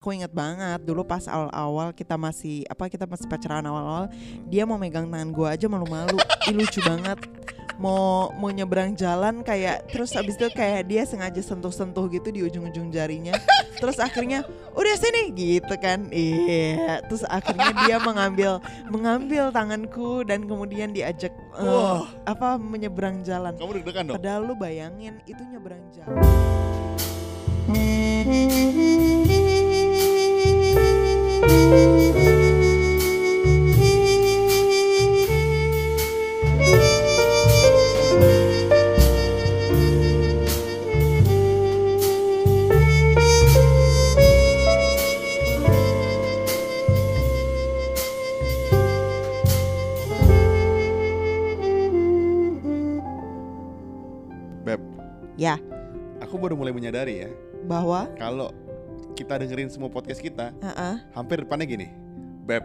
Aku inget banget dulu pas awal-awal kita masih apa kita masih pacaran awal-awal dia mau megang tangan gue aja malu-malu. Ih, lucu banget. Mau mau nyebrang jalan kayak terus abis itu kayak dia sengaja sentuh-sentuh gitu di ujung-ujung jarinya. Terus akhirnya udah sini gitu kan. Iya. Terus akhirnya dia mengambil mengambil tanganku dan kemudian diajak Wah. apa menyeberang jalan. Kamu deg-degan dong. Padahal lu bayangin itu nyeberang jalan. Beb, Ya, aku baru mulai menyadari ya bahwa kalau kita dengerin semua podcast kita, Heeh. hampir depannya gini. Beb,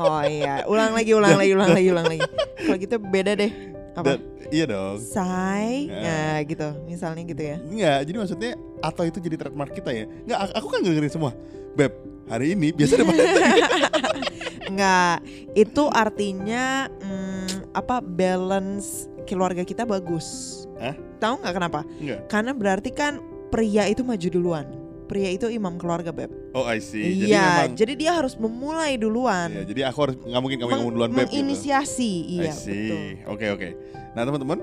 Oh iya, ulang lagi, ulang lagi, ulang lagi, ulang lagi. Kalau gitu beda deh. Apa? dan- iya dong. Say, Ya. nah gitu, misalnya gitu ya. Enggak, jadi maksudnya atau itu jadi trademark kita ya? Enggak, aku kan dengerin semua. Beb, hari ini biasa depan Enggak, itu artinya mm, apa balance keluarga kita bagus. Hah? Tahu nggak kenapa? Enggak. Karena berarti kan pria itu maju duluan. Pria itu imam keluarga, Beb. Oh, I see. Jadi Iya, memang jadi dia harus memulai duluan. Iya, jadi aku harus nggak mungkin kamu yang duluan Beb gitu. menginisiasi, I iya see. betul. Oke, oke. Nah, teman-teman,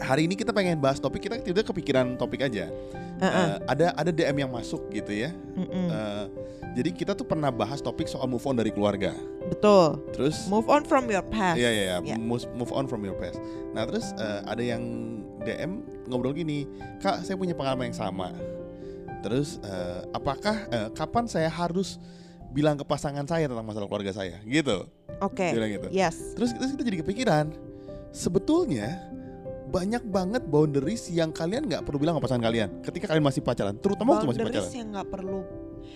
hari ini kita pengen bahas topik kita tidak kepikiran topik aja. Heeh, Eh, ada ada DM yang masuk gitu ya. Eh, jadi kita tuh pernah bahas topik soal move on dari keluarga. betul. Terus Move on from your past. Iya iya Ya. iya, move, move on from your past. Nah terus eh, ada yang DM ngobrol gini, kak saya punya pengalaman yang sama. Terus eh, apakah eh, kapan saya harus bilang ke pasangan saya tentang masalah keluarga saya? Gitu, Oke. dia bilang gitu. Yes. Terus, terus kita jadi kepikiran, sebetulnya banyak banget boundaries yang kalian nggak perlu bilang ke pasangan kalian ketika kalian masih pacaran, terutama waktu masih boundaries pacaran. yang nggak perlu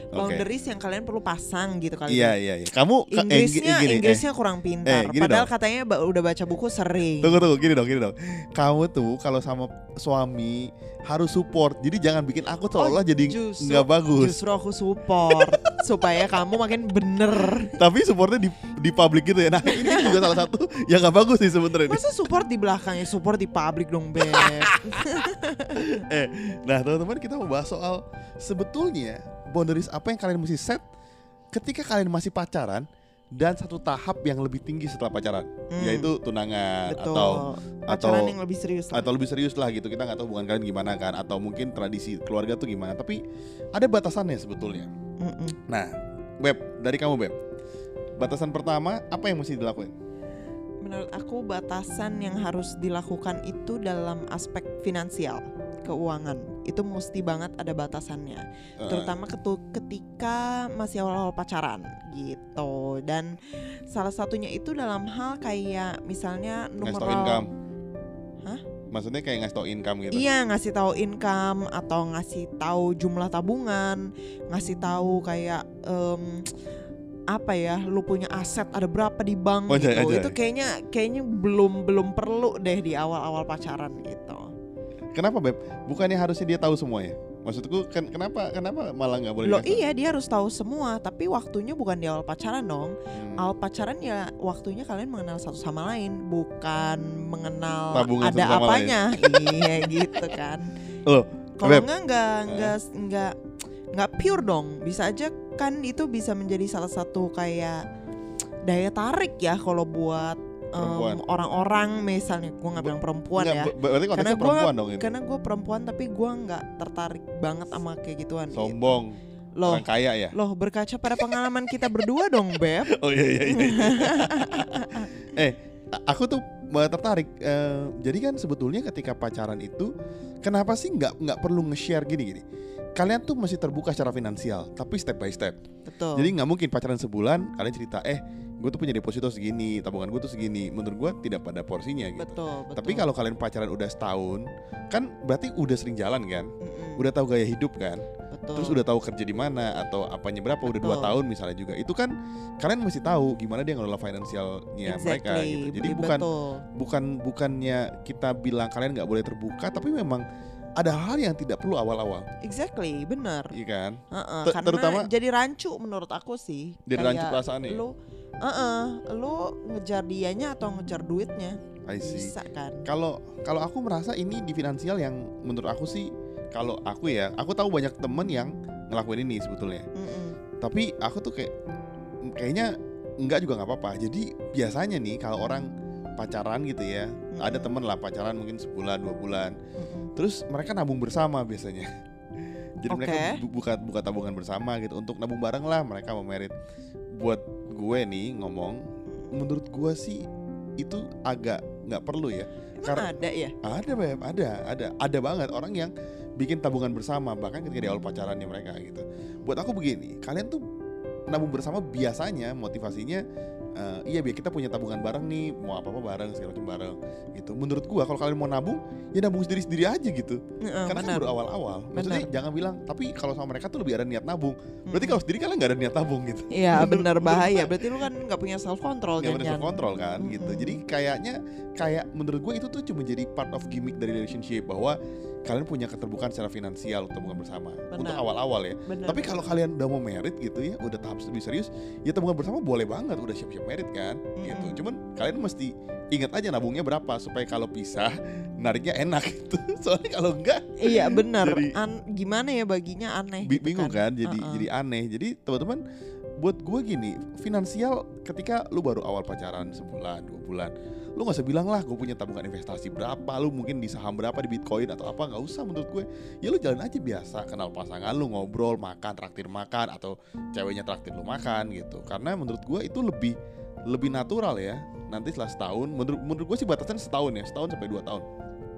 Boundaries yang kalian perlu pasang gitu kali. Iya ya. iya iya. Kamu ka- eh, Inggrisnya gi- gini, eh, Inggrisnya kurang pintar. eh, Padahal dong. katanya ba- udah baca buku sering. Tunggu tunggu gini dong gini dong. Kamu tuh kalau sama suami harus support. Jadi jangan bikin aku seolah jadi Oh, justru- nggak bagus. Justru aku support supaya kamu makin bener. Tapi supportnya di di publik gitu ya. Nah ini juga salah satu yang nggak bagus sih sebenarnya. Masa support di belakangnya, support di publik dong, Beb. Eh, nah teman-teman kita mau bahas soal sebetulnya boundaries apa yang kalian mesti set ketika kalian masih pacaran dan satu tahap yang lebih tinggi setelah pacaran, Hmm, yaitu tunangan Betul. atau Pacaran atau- yang lebih serius. lah. atau lebih serius lah gitu kita nggak tahu hubungan kalian gimana kan atau mungkin tradisi keluarga tuh gimana tapi ada batasannya sebetulnya Mm-mm. nah Beb dari kamu Beb batasan pertama apa yang mesti dilakuin Menurut aku batasan yang harus dilakukan itu dalam aspek finansial, keuangan. Itu mesti banget ada batasannya. Eh, terutama ketu- ketika masih awal-awal pacaran gitu dan salah satunya itu dalam hal kayak misalnya nomor. Hah? maksudnya kayak ngasih tau income gitu Iya ngasih tahu income atau ngasih tahu jumlah tabungan, ngasih tahu kayak em, apa ya, lu punya aset ada berapa di bank Oh, gitu. anjay. Itu kayaknya kayaknya belum belum perlu deh di awal-awal pacaran gitu. Kenapa Beb bukannya harusnya dia tahu semuanya maksudku kan kenapa kenapa malah nggak boleh Loh dikasih tahu? iya dia harus tahu semua, tapi waktunya bukan di awal pacaran dong. Hmm. Awal pacaran ya waktunya kalian mengenal satu sama lain, bukan mengenal Tabungan ada apanya. iya gitu kan. Loh, Kalau Beb. enggak enggak enggak enggak enggak pure dong. Bisa aja kan itu bisa menjadi salah satu kayak daya tarik ya kalau buat Perempuan. orang-orang misalnya gue nggak bilang perempuan Nggak, ya. ber- berarti Karena konteksnya gua perempuan dong ini karena gue perempuan tapi gue nggak tertarik banget sama kayak gituan. gitu. sombong Loh, orang kaya ya loh berkaca pada pengalaman kita berdua dong, Beb. Oh iya iya iya. iya. eh, a- aku tuh eh, tertarik. Eh, jadi kan sebetulnya ketika pacaran itu, kenapa sih nggak nggak perlu nge-share gini-gini? Kalian tuh masih terbuka secara finansial, tapi step by step. Betul. Jadi nggak mungkin pacaran sebulan kalian cerita, eh, gue tuh punya deposito segini, tabungan gue tuh segini. Menurut gue tidak pada porsinya gitu. betul, betul. Tapi kalau kalian pacaran udah setahun, kan berarti udah sering jalan kan, Mm-mm, udah tahu gaya hidup kan, betul. terus udah tahu kerja di mana atau apanya berapa udah dua Betul. tahun misalnya juga itu kan kalian mesti tahu gimana dia ngelola finansialnya mereka Exactly, gitu jadi betul. bukan bukan bukannya kita bilang kalian nggak boleh terbuka tapi memang ada hal yang tidak perlu awal-awal, Exactly, bener. iya kan? Ter- karena terutama- jadi rancu menurut aku sih. Jadi rancu perasaan nih. Lu, heeh, lu ngejar dianya atau ngejar duitnya I see. bisa kan? Kalau kalau aku merasa ini di finansial yang menurut aku sih kalau aku ya, aku tahu banyak temen yang ngelakuin ini sebetulnya. Mm-mm. Tapi aku tuh kayak kayaknya enggak juga nggak apa-apa. Jadi biasanya nih kalau orang pacaran gitu ya, ada Mm-mm. temen lah pacaran mungkin sebulan dua bulan, Mm-mm. Terus mereka nabung bersama biasanya. Jadi mereka Oke. bu- buka buka tabungan bersama gitu untuk nabung bareng lah mereka mau merit. Buat gue nih ngomong, menurut gue sih itu agak nggak perlu ya. Emang Karena- ada ya? Ada beb, ada, ada, ada banget orang yang bikin tabungan bersama bahkan ketika di awal pacarannya mereka gitu. Buat aku begini, kalian tuh nabung bersama biasanya motivasinya eh, iya biar kita punya tabungan bareng nih, mau apa apa bareng segala macam bareng gitu. Menurut gua kalau kalian mau nabung, ya nabung sendiri sendiri aja gitu. Heeh, Karena kan baru awal-awal. Maksudnya Benar. jangan bilang, tapi kalau sama mereka tuh lebih ada niat nabung. Berarti Mm-mm. kalau sendiri kalian nggak ada niat nabung gitu. Iya benar bahaya. gua- Berarti lu kan nggak punya self control nggak bisa kontrol kan gitu Mm-mm. jadi kayaknya kayak menurut gue itu tuh cuma jadi part of gimmick dari relationship bahwa kalian punya keterbukaan secara finansial untuk tabungan bersama Benar. untuk awal-awal ya Benar. tapi kalau kalian udah mau merit gitu ya udah tahap lebih serius ya tabungan bersama boleh banget udah siap-siap merit kan gitu Mm-mm. cuman kalian mesti ingat aja nabungnya berapa supaya kalau pisah nariknya enak gitu soalnya kalau enggak Iya benar. Jadi- An- gimana ya baginya aneh. gitu bingung kan, jadi Uh-uh. jadi aneh jadi teman-teman buat gue gini finansial ketika lu baru awal pacaran sebulan dua bulan lu nggak usah bilang lah gue punya tabungan investasi berapa lu mungkin di saham berapa di bitcoin atau apa nggak usah menurut gue. Ya lu jalan aja biasa kenal pasangan lu ngobrol makan traktir makan atau ceweknya traktir lu makan gitu. Karena menurut gue itu lebih lebih natural ya nanti setelah setahun menurut menurut gue sih batasan setahun ya setahun sampai dua tahun.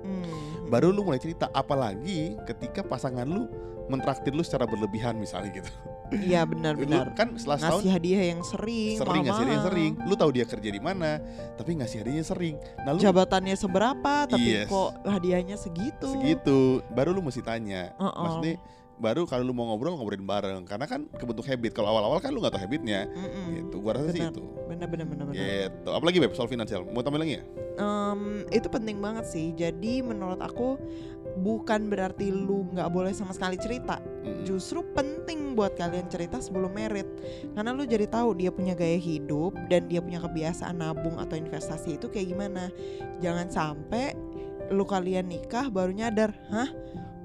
Hmm. Baru lu mulai cerita apalagi ketika pasangan lu mentraktir lu secara berlebihan misalnya gitu Iya benar-benar. Kan setelah Ngasih hadiah yang sering, sering ngasih hadiah yang sering lu tahu dia kerja di mana tapi ngasih hadiahnya sering nah lu Jabatannya seberapa, tapi Yes. kok hadiahnya segitu. segitu baru lu mesti tanya Uh-uh. maksudnya baru kalau lu mau ngobrol ngobrolin bareng karena kan kebentuk habit kalau awal-awal kan lu nggak tahu habitnya Mm-mm. gitu gua rasa sih Benar. itu Benar-benar benar-benar. gitu apalagi beb soal finansial mau tambah lagi ya Em, itu penting banget sih. Jadi menurut aku bukan berarti lu nggak boleh sama sekali cerita. Mm-mm. Justru penting buat kalian cerita sebelum merit. Karena lu jadi tahu dia punya gaya hidup dan dia punya kebiasaan nabung atau investasi itu kayak gimana. Jangan sampai lu kalian nikah baru nyadar, "Hah?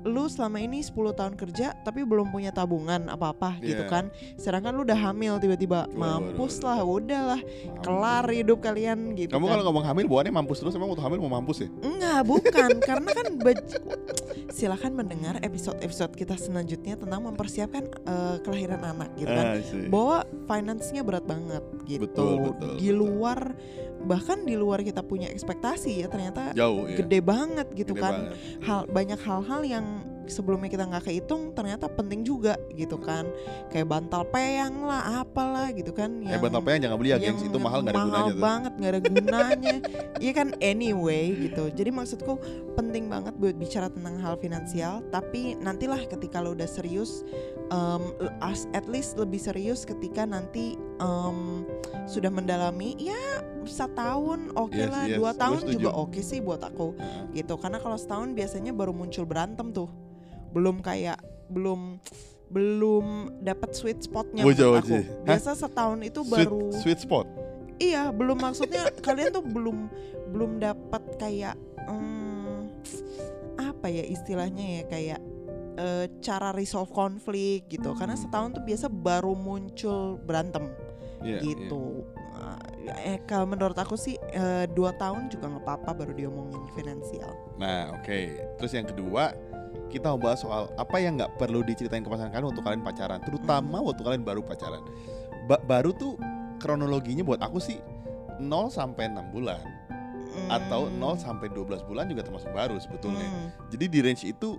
Lu selama ini 10 tahun kerja tapi belum punya tabungan apa-apa gitu Iya. kan. Sedangkan lu udah hamil tiba-tiba Waduh, mampus waduh, lah, udahlah, kelar hidup kalian gitu kamu kan. kalau ngomong hamil bawaannya mampus terus emang waktu hamil mau mampus ya Enggak, bukan. Karena kan silakan mendengar episode-episode kita selanjutnya tentang mempersiapkan eh, kelahiran anak gitu kan. Ah. Bahwa finance-nya berat banget gitu. Betul, betul, di betul. Bahkan di luar kita punya ekspektasi ya ternyata jauh ya gede banget gitu Gede kan. banget. Hal banyak hal-hal yang sebelumnya kita nggak kehitung ternyata penting juga gitu kan. Kayak bantal peyang lah, apalah gitu kan eh bantal peyang jangan beli ya gengs itu mahal nggak ada mahal gunanya tuh banget nggak ada gunanya iya kan anyway gitu jadi maksudku penting banget buat bicara tentang hal finansial tapi nantilah ketika lo udah serius um, as- at least lebih serius ketika nanti um, sudah mendalami ya setahun oke Yes, lah yes, dua tahun juga oke sih buat aku gitu. Karena kalau setahun biasanya baru muncul berantem tuh. Belum kayak belum belum dapat sweet spotnya Wajah, menurut aku. wajah. Hah? biasa setahun itu sweet, baru sweet spot? Iya belum maksudnya kalian tuh belum belum dapat kayak hmm, apa ya istilahnya ya kayak eh, cara resolve konflik gitu. Karena setahun tuh biasa baru muncul berantem Iya, iya. gitu eh kalau menurut aku sih eh, dua tahun juga nggak apa-apa baru diomongin finansial Nah, oke. Terus yang kedua, kita mau bahas soal apa yang nggak perlu diceritain ke pasangan kalian waktu kalian pacaran, terutama waktu kalian baru pacaran. Ba- baru tuh kronologinya buat aku sih 0 sampai 6 bulan atau Hmm. 0 sampai 12 bulan juga termasuk baru sebetulnya. Hmm. Jadi di range itu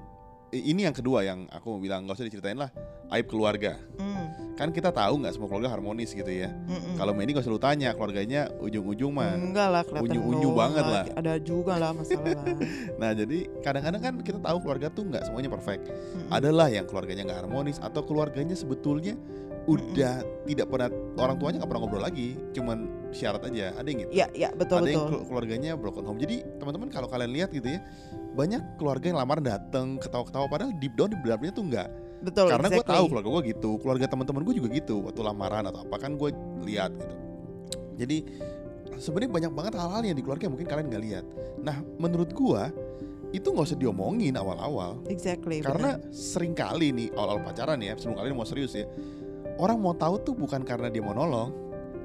ini yang kedua yang aku mau bilang nggak usah diceritain lah aib keluarga. Hmm. Kan kita tahu nggak semua keluarga harmonis gitu ya. Mm-mm. Kalau Mandy nggak usah lu tanya keluarganya ujung-ujung mah. enggak lah unyu-unyu banget lah. Ada juga lah masalah lah. Nah jadi kadang-kadang kan kita tahu keluarga tuh nggak semuanya perfect. Mm-mm. adalah yang keluarganya nggak harmonis atau keluarganya sebetulnya udah tidak pernah orang tuanya nggak pernah ngobrol lagi cuman syarat aja ada yang gitu Ya, ya betul ada yang betul. kelu- keluarganya broken home jadi teman-teman kalau kalian lihat gitu ya banyak keluarga yang lamaran dateng ketawa-ketawa padahal deep down di dalamnya tuh enggak Betul. karena gue exactly. tahu keluarga gue gitu keluarga teman-teman gue juga gitu waktu lamaran atau apa kan gue lihat gitu jadi sebenarnya banyak banget hal-hal yang di keluarga mungkin kalian nggak lihat nah menurut gue itu nggak usah diomongin awal-awal Exactly. karena sering kali nih awal-awal pacaran ya sebelum kalian mau serius ya orang mau tahu tuh bukan karena dia mau nolong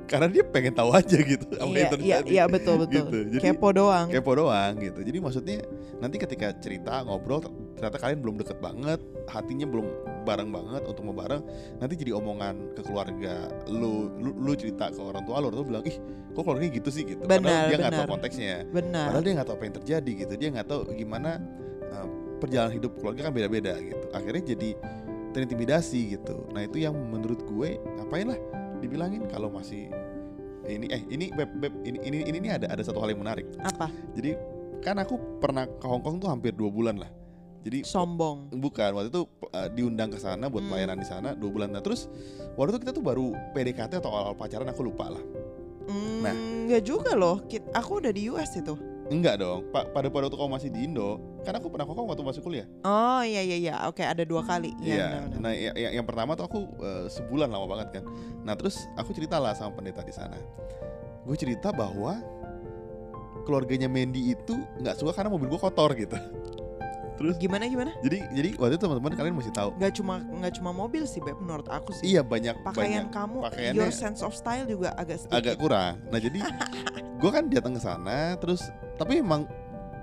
karena dia pengen tahu aja gitu apa iya, yang iya, terjadi. iya betul betul. Gitu. Jadi- Kepo doang. kepo doang gitu. Jadi maksudnya nanti ketika cerita ngobrol ternyata kalian belum deket banget hatinya belum bareng banget untuk mau bareng nanti jadi omongan ke keluarga lu lu, lu cerita ke orang tua lu orang tua bilang ih kok keluarganya gitu sih? gitu. Benar, padahal dia nggak tahu konteksnya. Benar. padahal dia nggak tahu apa yang terjadi gitu. Dia nggak tahu gimana uh, perjalanan hidup keluarga kan beda-beda gitu. Akhirnya jadi terintimidasi gitu. Nah itu yang menurut gue ngapain lah dibilangin kalau masih ini eh ini beb, beb ini ini ini nih ada ada satu hal yang menarik Apa? jadi kan aku pernah ke Hong Kong tuh hampir dua bulan lah jadi Sombong. bukan waktu itu uh, diundang ke sana buat Hmm. pelayanan di sana dua bulan nah terus waktu itu kita tuh baru PDKT atau awal pacaran aku lupa lah Hmm, Nah. nggak juga loh. Aku udah di US itu. Enggak dong pak pada pada waktu kamu masih di Indo kan aku pernah ke Hong Kong waktu masih kuliah Oh iya iya iya. Oke ada dua kali. Iya. Iya, benar-benar. nah ya- ya- yang pertama tuh aku eh, sebulan lama banget kan. Nah terus aku cerita lah sama pendeta di sana. Gue cerita bahwa keluarganya Mandy itu nggak suka karena mobil gue kotor gitu. Terus Gimana gimana? jadi jadi waktu itu teman-teman kalian mesti tahu. Nggak cuma nggak cuma mobil sih beb menurut aku sih. Iya banyak Pakaian banyak kamu, pakaiannya your sense of style juga agak sedikit. agak kurang. Nah jadi gue kan datang ke sana terus tapi emang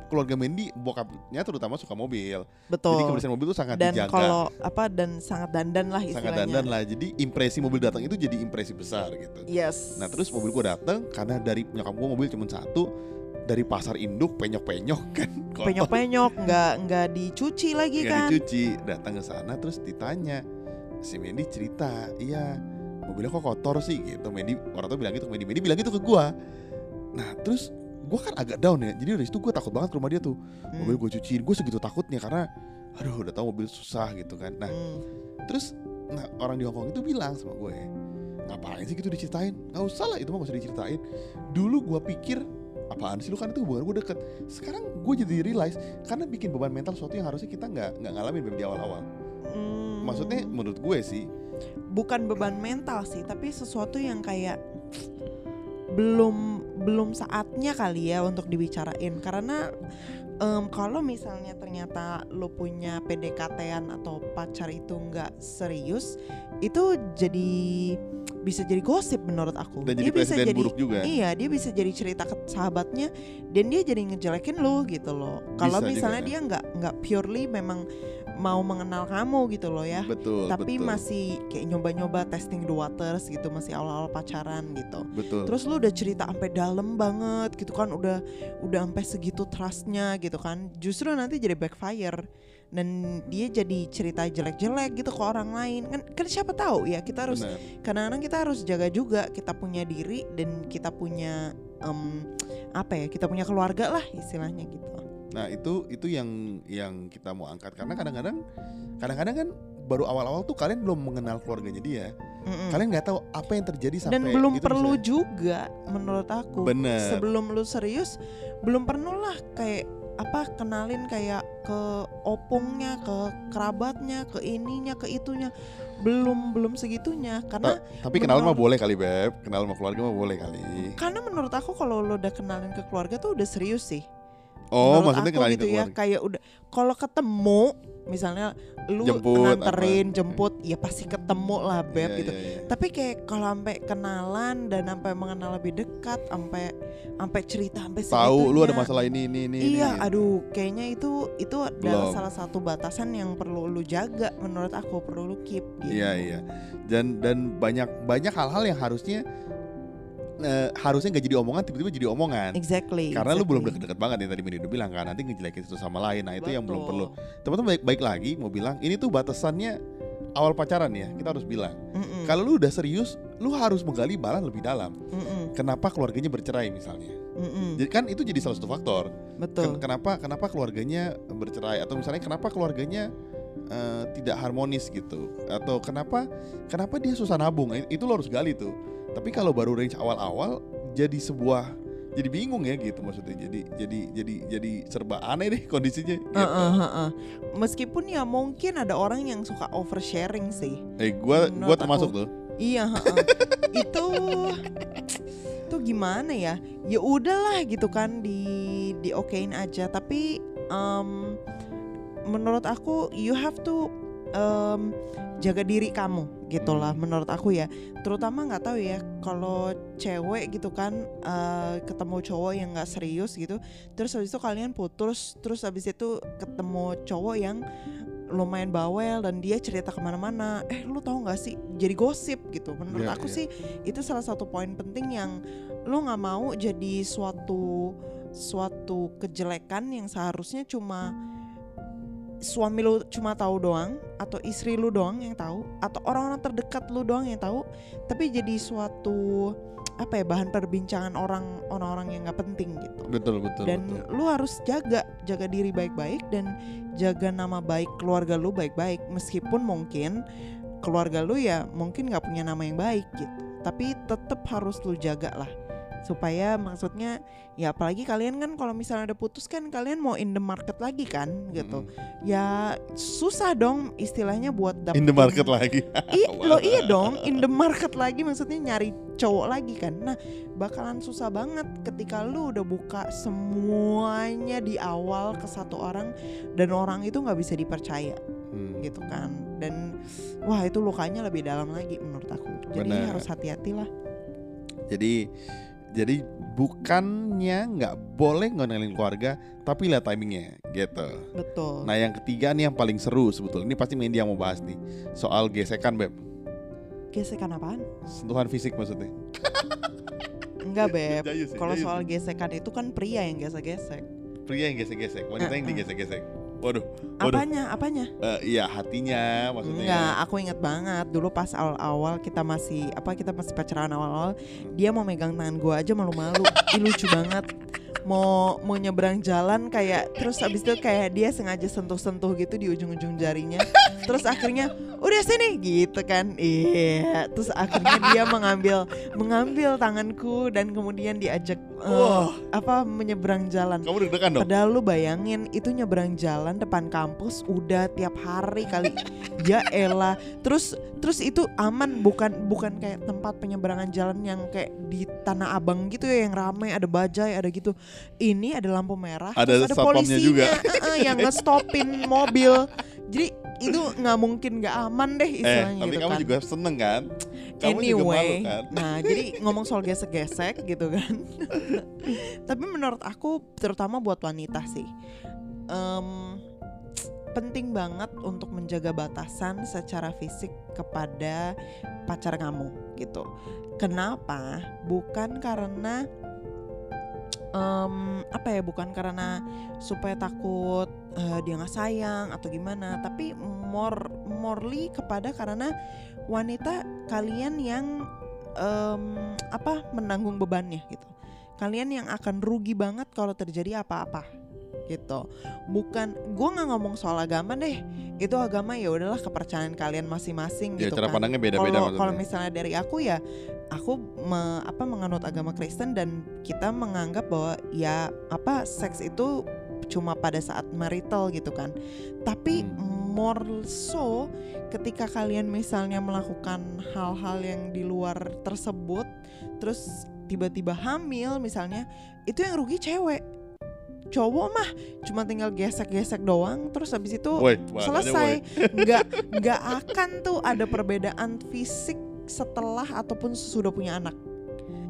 keluarga Mandy bokapnya terutama suka mobil. Betul. Jadi kebersihan mobil tuh sangat dan dijaga. kalau apa dan sangat dandan lah sangat istilahnya. dandan lah. Jadi impresi mobil datang itu jadi impresi besar gitu. Yes. Nah terus mobil gue dateng karena dari nyokap gue mobil cuma satu dari pasar induk penyok-penyok kan penyok-penyok nggak nggak dicuci lagi nggak kan. dicuci datang ke sana terus ditanya si Mendy cerita? Iya. Mobilnya kok kotor sih? Gitu Mendy orang tuh bilang gitu Mendy Mendy bilang gitu ke gue nah terus gue kan agak down ya. Jadi dari situ gue takut banget ke rumah dia tuh. Hmm, mobil gue cuciin gue segitu takutnya karena aduh udah tahu mobil susah gitu kan. Nah hmm. terus nah orang di Hongkong itu bilang sama gue ngapain sih gitu diceritain? Nggak usah lah itu mah gak usah diceritain. Dulu gue pikir apaan sih lu? Kan itu hubungan gue deket. Sekarang gue jadi realize karena bikin beban mental sesuatu yang harusnya kita nggak nggak ngalamin di awal-awal. Hmm, maksudnya menurut gue sih. Bukan beban mental sih, tapi sesuatu yang kayak belum belum saatnya kali ya untuk dibicarain. Karena em, kalau misalnya ternyata lo punya PDKT-an atau pacar itu nggak serius itu jadi bisa jadi gosip menurut aku dan jadi dia bisa presiden jadi buruk juga Iya, dia bisa jadi cerita ke sahabatnya dan dia jadi ngejelekin lo gitu loh. Kalau Bisa juga misalnya kan. dia nggak nggak purely memang mau mengenal kamu gitu loh ya. betul Tapi betul, masih kayak nyoba-nyoba testing the waters gitu, masih awal-awal pacaran gitu. betul Terus lu udah cerita sampai dalam banget gitu kan, udah udah sampai segitu trustnya gitu kan. Justru nanti jadi backfire dan dia jadi cerita jelek-jelek gitu ke orang lain. Kan kan siapa tahu ya kita harus Benar. kadang-kadang kita harus jaga juga kita punya diri dan kita punya em, apa ya kita punya keluarga lah istilahnya gitu. Nah itu itu yang yang kita mau angkat. Karena kadang-kadang kadang-kadang kan baru awal-awal tuh kalian belum mengenal keluarganya dia. Mm-mm. kalian nggak tahu apa yang terjadi sampai dan belum itu perlu bisa- juga menurut aku. Bener sebelum lu serius belum perlu lah kayak apa kenalin kayak ke opungnya ke kerabatnya ke ininya ke itunya. Belum belum segitunya karena tapi kenalan mah boleh kali beb. Kenal sama keluarga mah boleh kali. Karena menurut aku kalau lu udah kenalin ke keluarga tuh udah serius sih oh Menurut maksudnya aku gitu ya keluarga kayak udah kalau ketemu misalnya lu Jemput, nganterin jemput ya pasti ketemu lah beb Iya, gitu iya, iya. tapi kayak kalau sampai kenalan dan sampai mengenal lebih dekat sampai sampai cerita sampai tahu lu ada masalah ini ini ini iya ini. aduh kayaknya itu itu adalah Belum. salah satu batasan yang perlu lu jaga menurut aku perlu lu keep gitu. Iya iya. Dan dan banyak banyak hal-hal yang harusnya eh, harusnya nggak jadi omongan tiba-tiba jadi omongan. exactly Karena lu belum exactly. deket-deket banget yang tadi Mini udah bilang kan nanti ngejelekin satu sama lain. Nah itu yang belum Betul. perlu. Teman-teman baik baik lagi mau bilang ini tuh batasannya awal pacaran ya kita harus bilang. Kalau lu udah serius, lu harus menggali balan lebih dalam. mm-mm, Kenapa keluarganya bercerai misalnya? mm-mm. Jadi kan itu jadi salah satu faktor. betul Ken- kenapa kenapa keluarganya bercerai atau misalnya kenapa keluarganya eh, tidak harmonis gitu atau kenapa kenapa dia susah nabung itu lo harus gali tuh tapi kalau baru range awal-awal jadi sebuah jadi bingung ya gitu maksudnya jadi jadi jadi jadi serba aneh deh kondisinya gitu. Heeh, heeh. Meskipun ya mungkin ada orang yang suka oversharing sih. eh gua gua termasuk aku. tuh Iya, heeh. itu itu gimana ya? Ya udahlah gitu kan di diokein aja. Tapi em, menurut aku you have to em, jaga diri kamu gitulah menurut aku ya. Terutama nggak tahu ya kalau cewek gitu kan eh, ketemu cowok yang nggak serius gitu. Terus habis itu kalian putus. Terus habis itu ketemu cowok yang lumayan bawel dan dia cerita ke mana-mana eh lu tahu nggak sih jadi gosip gitu menurut Iya, aku iya. sih itu salah satu poin penting yang lu nggak mau jadi suatu suatu kejelekan yang seharusnya cuma suami lu cuma tahu doang atau istri lu doang yang tahu atau orang-orang terdekat lu doang yang tahu tapi jadi suatu apa ya bahan perbincangan orang orang-orang yang nggak penting gitu. Betul betul dan betul. lu harus jaga jaga diri baik-baik dan jaga nama baik keluarga lu baik-baik. Meskipun mungkin keluarga lu ya mungkin nggak punya nama yang baik gitu tapi tetap harus lu jaga lah supaya maksudnya ya apalagi kalian kan kalau misalnya ada putus kan kalian mau in the market lagi kan gitu. Ya susah dong istilahnya buat dapetin in the market lagi. I, lo iya dong in the market lagi maksudnya nyari cowok lagi kan. Nah bakalan susah banget ketika lu udah buka semuanya di awal ke satu orang dan orang itu nggak bisa dipercaya Hmm. gitu kan. Dan wah itu lukanya lebih dalam lagi menurut aku. Jadi Benar. harus hati-hati lah. Jadi jadi bukannya nggak boleh ngonelin keluarga tapi lihat timingnya gitu. Betul. Nah yang ketiga nih yang paling seru sebetulnya ini pasti Mendy yang mau bahas nih soal gesekan beb. Gesekan apaan? Sentuhan fisik maksudnya. Enggak beb. Kalau soal gesekan itu kan pria yang gesek-gesek. Pria yang gesek-gesek wanita yang Uh-uh. digesek-gesek waduh waduh apanya apanya Eh, iya hatinya maksudnya Enggak, aku inget banget dulu pas awal-awal kita masih apa kita masih pacaran awal-awal dia mau megang tangan gua aja malu-malu, Ih, lucu banget. Mau mau nyebrang jalan kayak terus abis itu kayak dia sengaja sentuh-sentuh gitu di ujung-ujung jarinya. Terus akhirnya udah sini gitu kan. Iya, terus akhirnya dia mengambil mengambil tanganku dan kemudian diajak Wah. apa menyeberang jalan. kamu deg-degan dong Padahal lu bayangin itu nyebrang jalan depan kampus udah tiap hari kali. ya elah. Terus terus itu aman bukan bukan kayak tempat penyeberangan jalan yang kayak di Tanah Abang gitu ya yang ramai ada bajai ada gitu. Ini ada lampu merah Ada terus ada polisinya juga. eh, eh, yang ngestopin mobil. Jadi itu nggak mungkin nggak aman deh eh istilahnya tapi gitu kamu kan. juga seneng kan kamu juga anyway, malu kan nah jadi ngomong soal gesek-gesek gitu kan. Tapi menurut aku terutama buat wanita sih, em, penting banget untuk menjaga batasan secara fisik kepada pacar kamu gitu. Kenapa? Bukan karena em, apa ya? Bukan karena supaya takut eh, dia nggak sayang atau gimana, tapi more morely kepada karena wanita kalian yang em, apa menanggung bebannya gitu. Kalian yang akan rugi banget kalau terjadi apa-apa gitu. Bukan gua nggak ngomong soal agama deh. Itu agama ya udahlah kepercayaan kalian masing-masing ya gitu cara kan. pandangnya beda-beda Kalau misalnya dari aku ya aku me- apa menganut agama Kristen dan kita menganggap bahwa ya apa seks itu cuma pada saat marital gitu kan. Tapi Hmm. more so ketika kalian misalnya melakukan hal-hal yang di luar tersebut terus tiba-tiba hamil misalnya itu yang rugi cewek. Cowok mah cuma tinggal gesek-gesek doang terus habis itu bahasanya, selesai nggak nggak akan tuh ada perbedaan fisik setelah ataupun sudah punya anak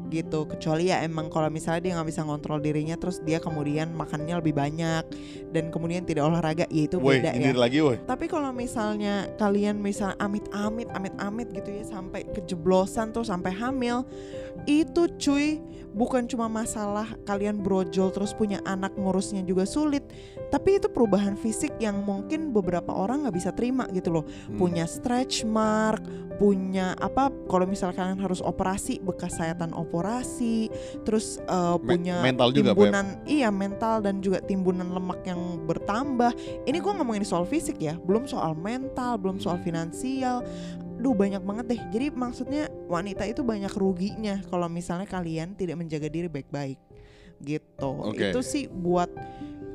gitu. Kecuali ya emang kalau misalnya dia nggak bisa ngontrol dirinya terus dia kemudian makannya lebih banyak dan kemudian tidak olahraga ya itu Woi, beda ya. lagi tapi kalau misalnya kalian misal amit-amit amit-amit gitu ya sampai kejeblosan tuh sampai hamil itu cuy bukan cuma masalah kalian brojol terus punya anak ngurusnya juga sulit tapi itu perubahan fisik yang mungkin beberapa orang nggak bisa terima gitu loh Hmm. punya stretch mark punya apa kalau misalnya kalian harus operasi bekas sayatan operasi terus eh, Me- punya mental juga, Beb. timbunan iya mental dan juga timbunan lemak yang bertambah ini gue ngomongin soal fisik ya belum soal mental belum soal finansial Duh banyak banget deh Jadi maksudnya wanita itu banyak ruginya Kalau misalnya kalian tidak menjaga diri baik-baik gitu. Oke. Itu sih buat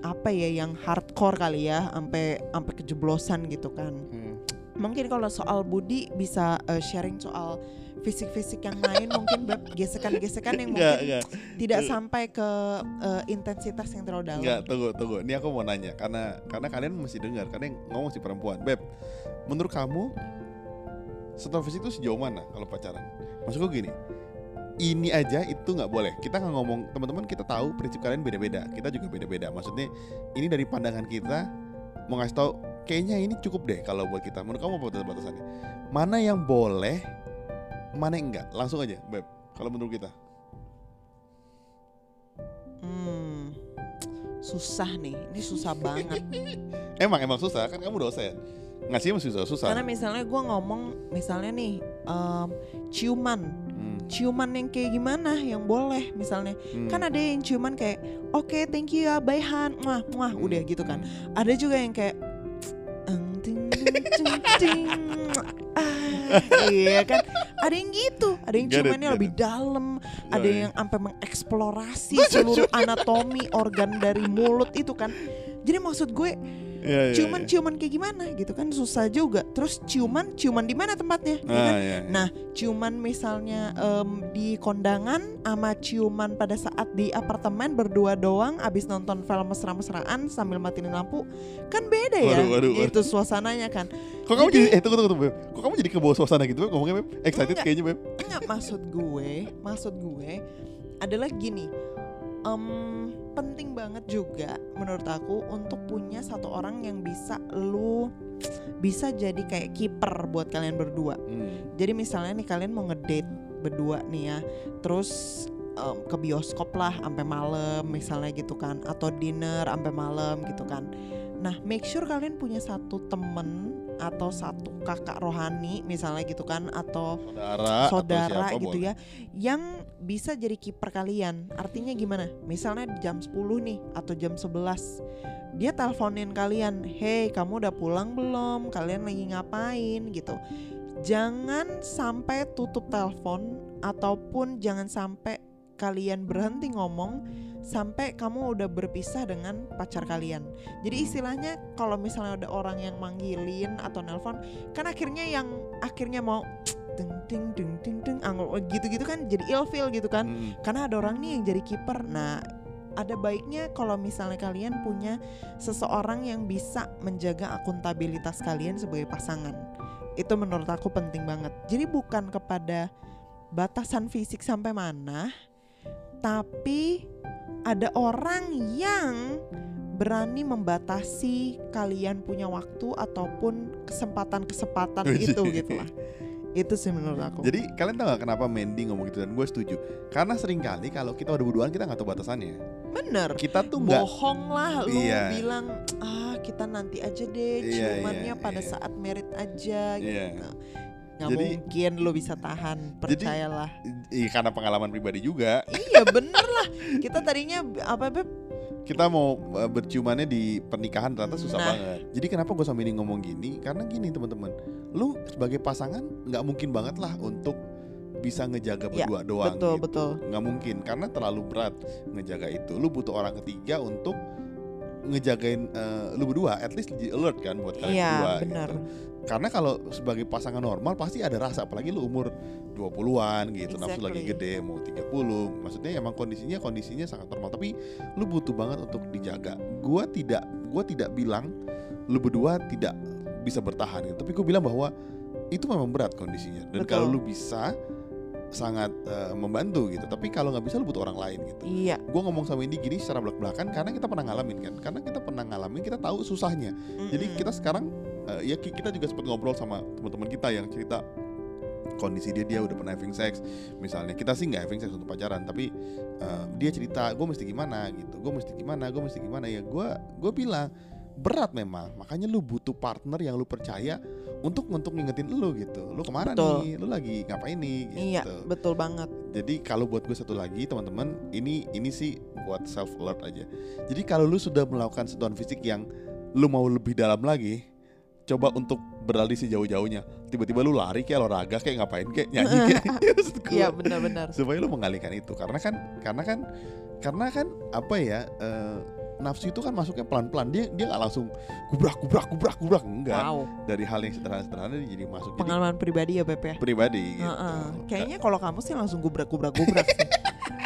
apa ya yang hardcore kali ya, sampai sampai kejeblosan gitu kan. Hmm. Mungkin kalau soal Budi bisa eh, sharing soal fisik-fisik yang lain mungkin Beb, gesekan-gesekan yang mungkin enggak. tidak sampai ke eh, intensitas yang terlalu dalam. Enggak, tunggu, tunggu. Ini aku mau nanya karena karena kalian mesti dengar karena yang ngomong si perempuan. Beb, menurut kamu setelah fisik itu sejauh mana kalau pacaran? Maksudku gini, ini aja itu nggak boleh. Kita nggak ngomong teman-teman kita tahu prinsip kalian beda-beda. Kita juga beda-beda. Maksudnya ini dari pandangan kita mau ngasih tahu kayaknya ini cukup deh kalau buat kita. Menurut kamu apa batas-batasannya? Mana yang boleh, mana yang enggak? Langsung aja, Beb. Kalau menurut kita. Hmm, susah nih, ini susah banget. Emang emang susah kan kamu dosen. Ngasih masih susah susah. Karena misalnya gue ngomong, misalnya nih em, ciuman, Hmm, ciuman yang kayak gimana yang boleh misalnya. hmm. Kan ada yang ciuman kayak, oke thank you ya, bye Han, muah muah, Hmm, udah gitu kan. hmm. Ada juga yang kayak, "Eng, ting, ting, ting, ting." Ah, iya kan. Ada yang gitu, ada yang ciumannya lebih dalam, ada Yoi. yang sampai mengeksplorasi seluruh anatomi organ dari mulut itu kan. Jadi maksud gue Iya, iya, ciuman iya. ciuman kayak gimana gitu kan susah juga. Terus ciuman ciuman di mana tempatnya? ya kan? Ah, iya, iya. Nah, ciuman misalnya em, di kondangan sama ciuman pada saat di apartemen berdua doang abis nonton film mesra-mesraan sambil matiin lampu kan beda ya. Waduh, waduh, waduh. Itu suasananya kan. Kok kamu Jadi- jadi eh tunggu tunggu tunggu Beb. Kok kamu jadi ke bawah suasana gitu Beb? Ngomongnya Beb. Excited Enggak. kayaknya Beb. Enggak maksud gue, maksud gue adalah gini. Em, penting banget juga menurut aku untuk punya satu orang yang bisa lu bisa jadi kayak kiper buat kalian berdua. Hmm. Jadi misalnya nih kalian mau ngedate berdua nih ya, terus em, ke bioskop lah sampai malam misalnya gitu kan, atau dinner sampai malam gitu kan. Nah, make sure kalian punya satu temen atau satu kakak rohani misalnya gitu kan, atau Saudara, saudara atau gitu boleh. ya, yang bisa jadi kiper kalian. Artinya gimana? Misalnya jam 10 nih atau jam 11 dia teleponin kalian, "Hey, kamu udah pulang belum? Kalian lagi ngapain?" gitu. Jangan sampai tutup telepon ataupun jangan sampai kalian berhenti ngomong sampai kamu udah berpisah dengan pacar kalian. Jadi istilahnya kalau misalnya ada orang yang manggilin atau nelpon, kan akhirnya yang akhirnya mau ting ting ting ting ting anggur gitu-gitu kan jadi ilfeel gitu kan. Hmm. Karena ada orang nih yang jadi kiper. Nah, ada baiknya kalau misalnya kalian punya seseorang yang bisa menjaga akuntabilitas kalian sebagai pasangan. Itu menurut aku penting banget. Jadi bukan kepada batasan fisik sampai mana, tapi ada orang yang berani membatasi kalian punya waktu ataupun kesempatan-kesempatan itu gitu lah. Itu sih menurut aku. Jadi kalian tahu gak kenapa Mandy ngomong gitu dan gue setuju Karena sering kali kalau kita udah berduaan kita nggak tahu batasannya bener. Kita tuh bohong lah lu Iya. bilang ah kita nanti aja deh Iya, ciumannya iya, pada iya. saat merit aja gitu. Iya. Nggak Jadi- mungkin lu bisa tahan, percayalah. Iya karena pengalaman pribadi juga iya bener lah. Kita tadinya apa beb? Kita mau uh, berciumannya di pernikahan ternyata susah Nah. banget Jadi kenapa gue sama ini ngomong gini Karena gini teman-teman Lu sebagai pasangan nggak mungkin banget lah untuk bisa ngejaga Ya, berdua doang betul gitu. betul. nggak mungkin karena terlalu berat ngejaga itu lu butuh orang ketiga untuk ngejagain eh, lu berdua at least di alert kan buat kalian Iya berdua bener. gitu. karena kalau sebagai pasangan normal pasti ada rasa apalagi lu umur 20-an gitu nafsu lagi Exactly. gede mau 30 maksudnya emang kondisinya kondisinya sangat normal tapi lu butuh banget untuk dijaga gua tidak gua tidak bilang lu berdua tidak bisa bertahan gitu. tapi gua bilang bahwa itu memang berat kondisinya dan Betul. kalau lu bisa sangat eh, membantu gitu. Tapi kalau nggak bisa lu butuh orang lain gitu. Iya. gue ngomong sama Indi gini secara belak belakan karena kita pernah ngalamin kan. Karena kita pernah ngalamin kita tahu susahnya. Jadi Mm-mm. kita sekarang eh, ya ki- kita juga sempat ngobrol sama teman-teman kita yang cerita kondisi dia dia udah pernah having sex. Misalnya kita sih nggak having sex untuk pacaran tapi eh, dia cerita gue mesti gimana? gitu. Gue mesti gimana? Gue mesti gimana? Ya gue gue bilang berat memang. Makanya lu butuh partner yang lu percaya untuk untuk ngingetin lu gitu lu ke mana Betul. nih lu lagi ngapain nih gitu Iya betul banget. jadi kalau buat gue satu lagi teman-teman, ini ini sih buat self alert aja. Jadi kalau lu sudah melakukan sentuhan fisik yang lu mau lebih dalam lagi, coba untuk beralih sejauh-jauhnya. Tiba-tiba lu lari kayak olahraga kayak ngapain kayak nyanyi kayak Iya benar-benar. supaya lu mengalihkan itu karena kan karena kan karena kan apa ya eh, nafsu itu kan masuknya pelan-pelan dia dia nggak langsung gubrak gubrak gubrak gubrak enggak Wow. dari hal yang sederhana-sederhana jadi masuk jadi Pengalaman pribadi ya Beb ya. pribadi gitu. Heeh. Kayaknya kalau kamu sih langsung gubrak gubrak gubrak sih.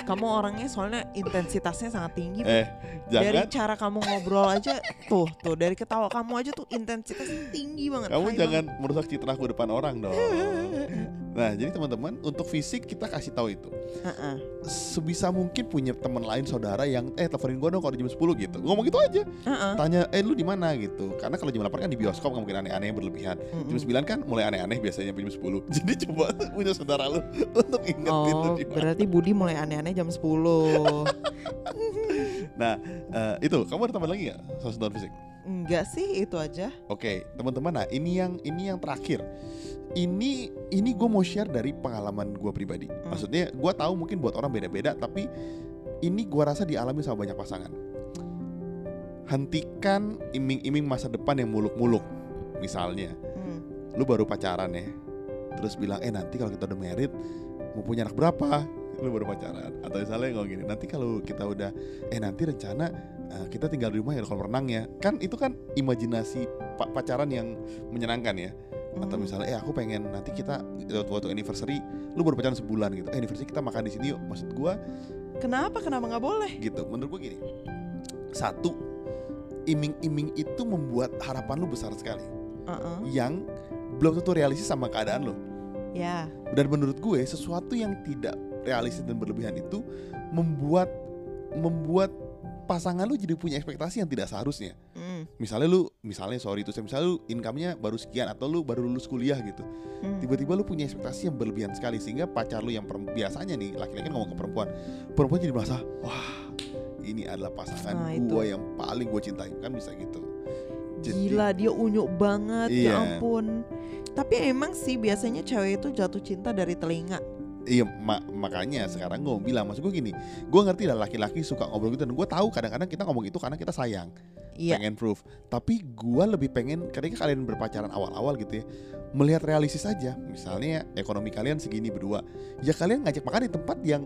Kamu orangnya soalnya intensitasnya sangat tinggi. Eh Dari jangan cara kamu ngobrol aja tuh tuh dari ketawa kamu aja tuh intensitasnya tinggi banget. kamu jangan merusak citra aku depan orang dong. banget. Nah, jadi teman-teman, untuk fisik kita kasih tahu itu. Heeh. Sebisa mungkin punya teman lain saudara yang eh teleponin gue dong kalau jam 10 gitu. Ngomong gitu aja. Heeh. Tanya, "Eh lu di mana?" gitu. Karena kalau jam 8 kan di bioskop nggak mungkin aneh-aneh yang berlebihan. Jam Mm-mm. 9 kan mulai aneh-aneh biasanya jam 10. Jadi coba punya saudara lu untuk ingetin lu Oh, di mana. berarti Budi mulai aneh-aneh jam 10. Nah, eh, itu kamu ada tambahan lagi nggak soal sentuhan fisik? Enggak sih, itu aja. Oke, teman-teman. Nah, ini yang ini yang terakhir. Ini ini gue mau share dari pengalaman gue pribadi. Hmm. Maksudnya, gue tahu mungkin buat orang beda-beda, tapi ini gue rasa dialami sama banyak pasangan. Hentikan iming-iming masa depan yang muluk-muluk. Misalnya, Hmm. lu baru pacaran ya, terus bilang, eh nanti kalau kita udah married mau punya anak berapa? Lu baru pacaran. Atau misalnya ngomong gini, nanti kalau kita udah, eh nanti rencana eh, kita tinggal di rumah ya kalau renang ya. Kan itu kan imajinasi pa- pacaran yang menyenangkan ya. Atau Hmm. misalnya, eh aku pengen nanti kita waktu, waktu anniversary, lu baru pacaran sebulan gitu. Eh anniversary kita makan di sini yuk. Maksud gua Kenapa? Kenapa nggak boleh? gitu. Menurut gua gini, satu, iming-iming itu membuat harapan lu besar sekali. Heeh. Yang belum tentu realistis sama keadaan lo. Ya. Dan menurut gue sesuatu yang tidak realistis dan berlebihan itu membuat membuat pasangan lu jadi punya ekspektasi yang tidak seharusnya. Hmm. Misalnya lu, misalnya sorry itu saya misalnya lu income-nya baru sekian atau lu baru lulus kuliah gitu. Hmm. Tiba-tiba lu punya ekspektasi yang berlebihan sekali sehingga pacar lu yang biasanya nih laki-laki kan ngomong ke perempuan, perempuan jadi merasa wah ini adalah pasangan Nah, gue yang paling gue cintai kan bisa gitu. Jadi- Gila dia unyuk banget Iya. ya ampun. Tapi emang sih biasanya cewek itu jatuh cinta dari telinga. Iya ma- makanya sekarang gue bilang maksud gue gini, gue ngerti lah laki-laki suka ngobrol gitu dan gue tahu kadang-kadang kita ngomong itu karena kita sayang, Iya. pengen proof. Tapi gue lebih pengen ketika kalian berpacaran awal-awal gitu ya, melihat realistis aja. Misalnya ekonomi kalian segini berdua, ya kalian ngajak makan di tempat yang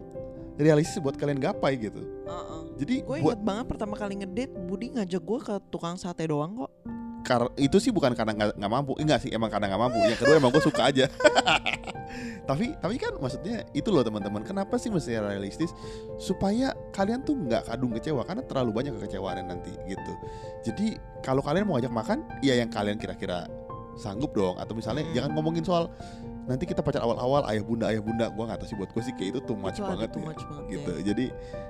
realistis buat kalian gapai gitu. Heeh. Jadi Gue buat inget banget pertama kali ngedate Budi ngajak gue ke tukang sate doang kok. kar- itu sih bukan karena nggak mampu, enggak sih emang karena nggak mampu. Yang kedua emang gue suka aja. tapi tapi kan maksudnya itu loh teman-teman. Kenapa sih mesti realistis? Supaya kalian tuh nggak kadung kecewa karena terlalu banyak kekecewaan nanti gitu. Jadi kalau kalian mau ngajak makan, ya yang kalian kira-kira sanggup dong. Atau misalnya Hmm. jangan ngomongin soal nanti kita pacar awal-awal ayah bunda ayah bunda. Gua nggak tahu sih buat gue sih kayak itu too much Itu banget too ya. banget gitu. ya. Jadi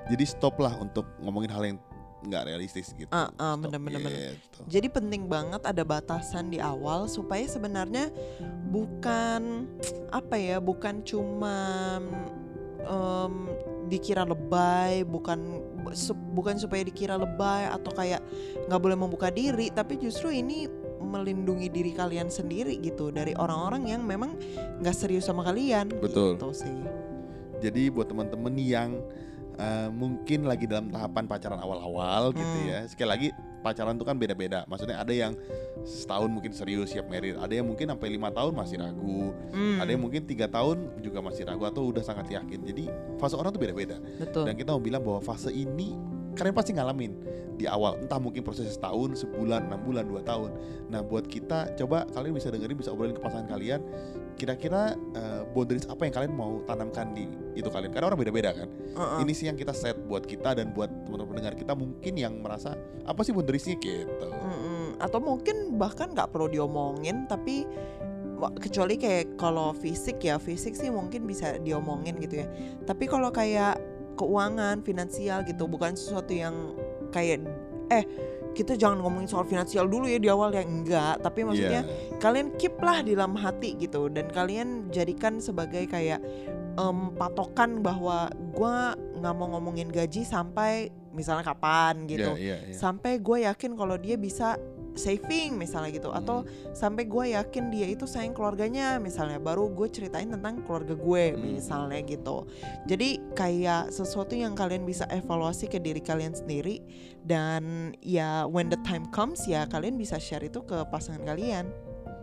jadi stop lah untuk ngomongin hal yang nggak realistis gitu. Ah, Stop, bener, bener, bener. gitu. Jadi penting banget ada batasan di awal supaya sebenarnya bukan apa ya, bukan cuma em, dikira lebay, bukan bukan supaya dikira lebay atau kayak nggak boleh membuka diri, tapi justru ini melindungi diri kalian sendiri gitu dari orang-orang yang memang nggak serius sama kalian. Betul. Gitu sih. Jadi buat teman-teman yang eh, mungkin lagi dalam tahapan pacaran awal-awal gitu Hmm. ya. Sekali lagi pacaran itu kan beda-beda. Maksudnya ada yang setahun mungkin serius siap married, ada yang mungkin sampai lima tahun masih ragu, Hmm, ada yang mungkin tiga tahun juga masih ragu atau udah sangat yakin. Jadi fase orang tuh beda-beda. Dan kita mau bilang bahwa fase ini kalian pasti ngalamin di awal. Entah mungkin proses setahun, sebulan, enam bulan, dua tahun. Nah buat kita coba kalian bisa dengerin, bisa obrolin ke pasangan kalian. Kira-kira eh, boundaries apa yang kalian mau tanamkan di itu kalian? Karena orang beda-beda kan. Uh-uh. Ini sih yang kita set buat kita dan buat teman-teman pendengar kita mungkin yang merasa apa sih boundariesnya gitu. Mm-mm. Atau mungkin bahkan nggak perlu diomongin tapi kecuali kayak kalau fisik ya fisik sih mungkin bisa diomongin gitu ya. Tapi kalau kayak keuangan, finansial gitu bukan sesuatu yang kayak eh kita jangan ngomongin soal finansial dulu ya di awal ya enggak tapi maksudnya Iya. kalian keep lah di dalam hati gitu dan kalian jadikan sebagai kayak em, patokan bahwa gua nggak mau ngomongin gaji sampai misalnya kapan gitu Iya, iya, iya. sampai gue yakin kalau dia bisa saving misalnya gitu atau Hmm. sampai gue yakin dia itu sayang keluarganya misalnya baru gue ceritain tentang keluarga gue Hmm. misalnya gitu jadi kayak sesuatu yang kalian bisa evaluasi ke diri kalian sendiri dan ya when the time comes ya kalian bisa share itu ke pasangan kalian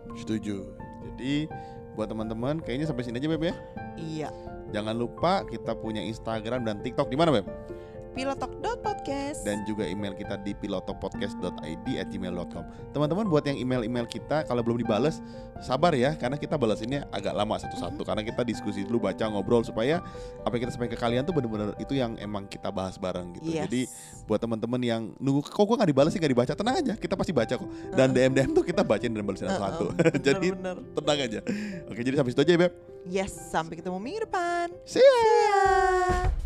Setuju. Jadi buat teman-teman kayaknya sampai sini aja Beb ya. iya Jangan lupa kita punya Instagram dan TikTok di mana Beb? pilotok.podcast. dan juga email kita di pilotopodcast.id at gmail.com teman-teman buat yang email-email kita kalau belum dibales sabar ya karena kita balas ini agak lama satu-satu. Karena kita diskusi dulu baca ngobrol supaya apa yang kita sampaikan ke kalian tuh bener-bener itu yang emang kita bahas bareng gitu. Yes. jadi buat teman-teman yang nunggu kok gue nggak dibalas sih? Nggak dibaca? Tenang aja kita pasti baca kok. Dan DM DM tuh kita bacain dan balesin satu-satu. Heeh, jadi tenang aja. Oke jadi sampai situ aja ya beb. Yes, sampai ketemu minggu depan. see ya. See ya.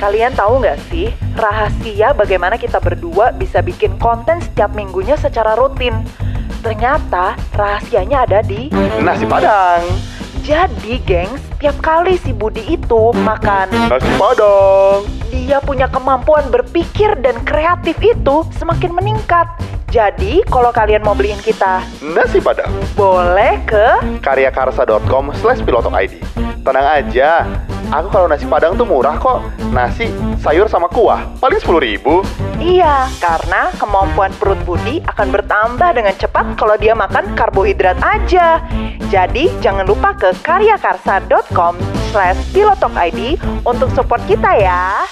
Kalian tahu nggak sih rahasia bagaimana kita berdua bisa bikin konten setiap minggunya secara rutin? Ternyata rahasianya ada di Nasi Padang. Jadi, gengs, tiap kali si Budi itu makan, Nasi Padang. dia punya kemampuan berpikir dan kreatif itu semakin meningkat. Jadi, kalau kalian mau beliin kita, Nasi Padang. boleh ke karyakarsa.com slash pilotok ID. Tenang aja, aku kalau nasi padang tuh murah kok. Nasi, sayur sama kuah, paling 10 ribu. Iya, karena kemampuan perut Budi akan bertambah dengan cepat kalau dia makan karbohidrat aja. Jadi, jangan lupa ke karyakarsa.com slash pilotokid untuk support kita ya.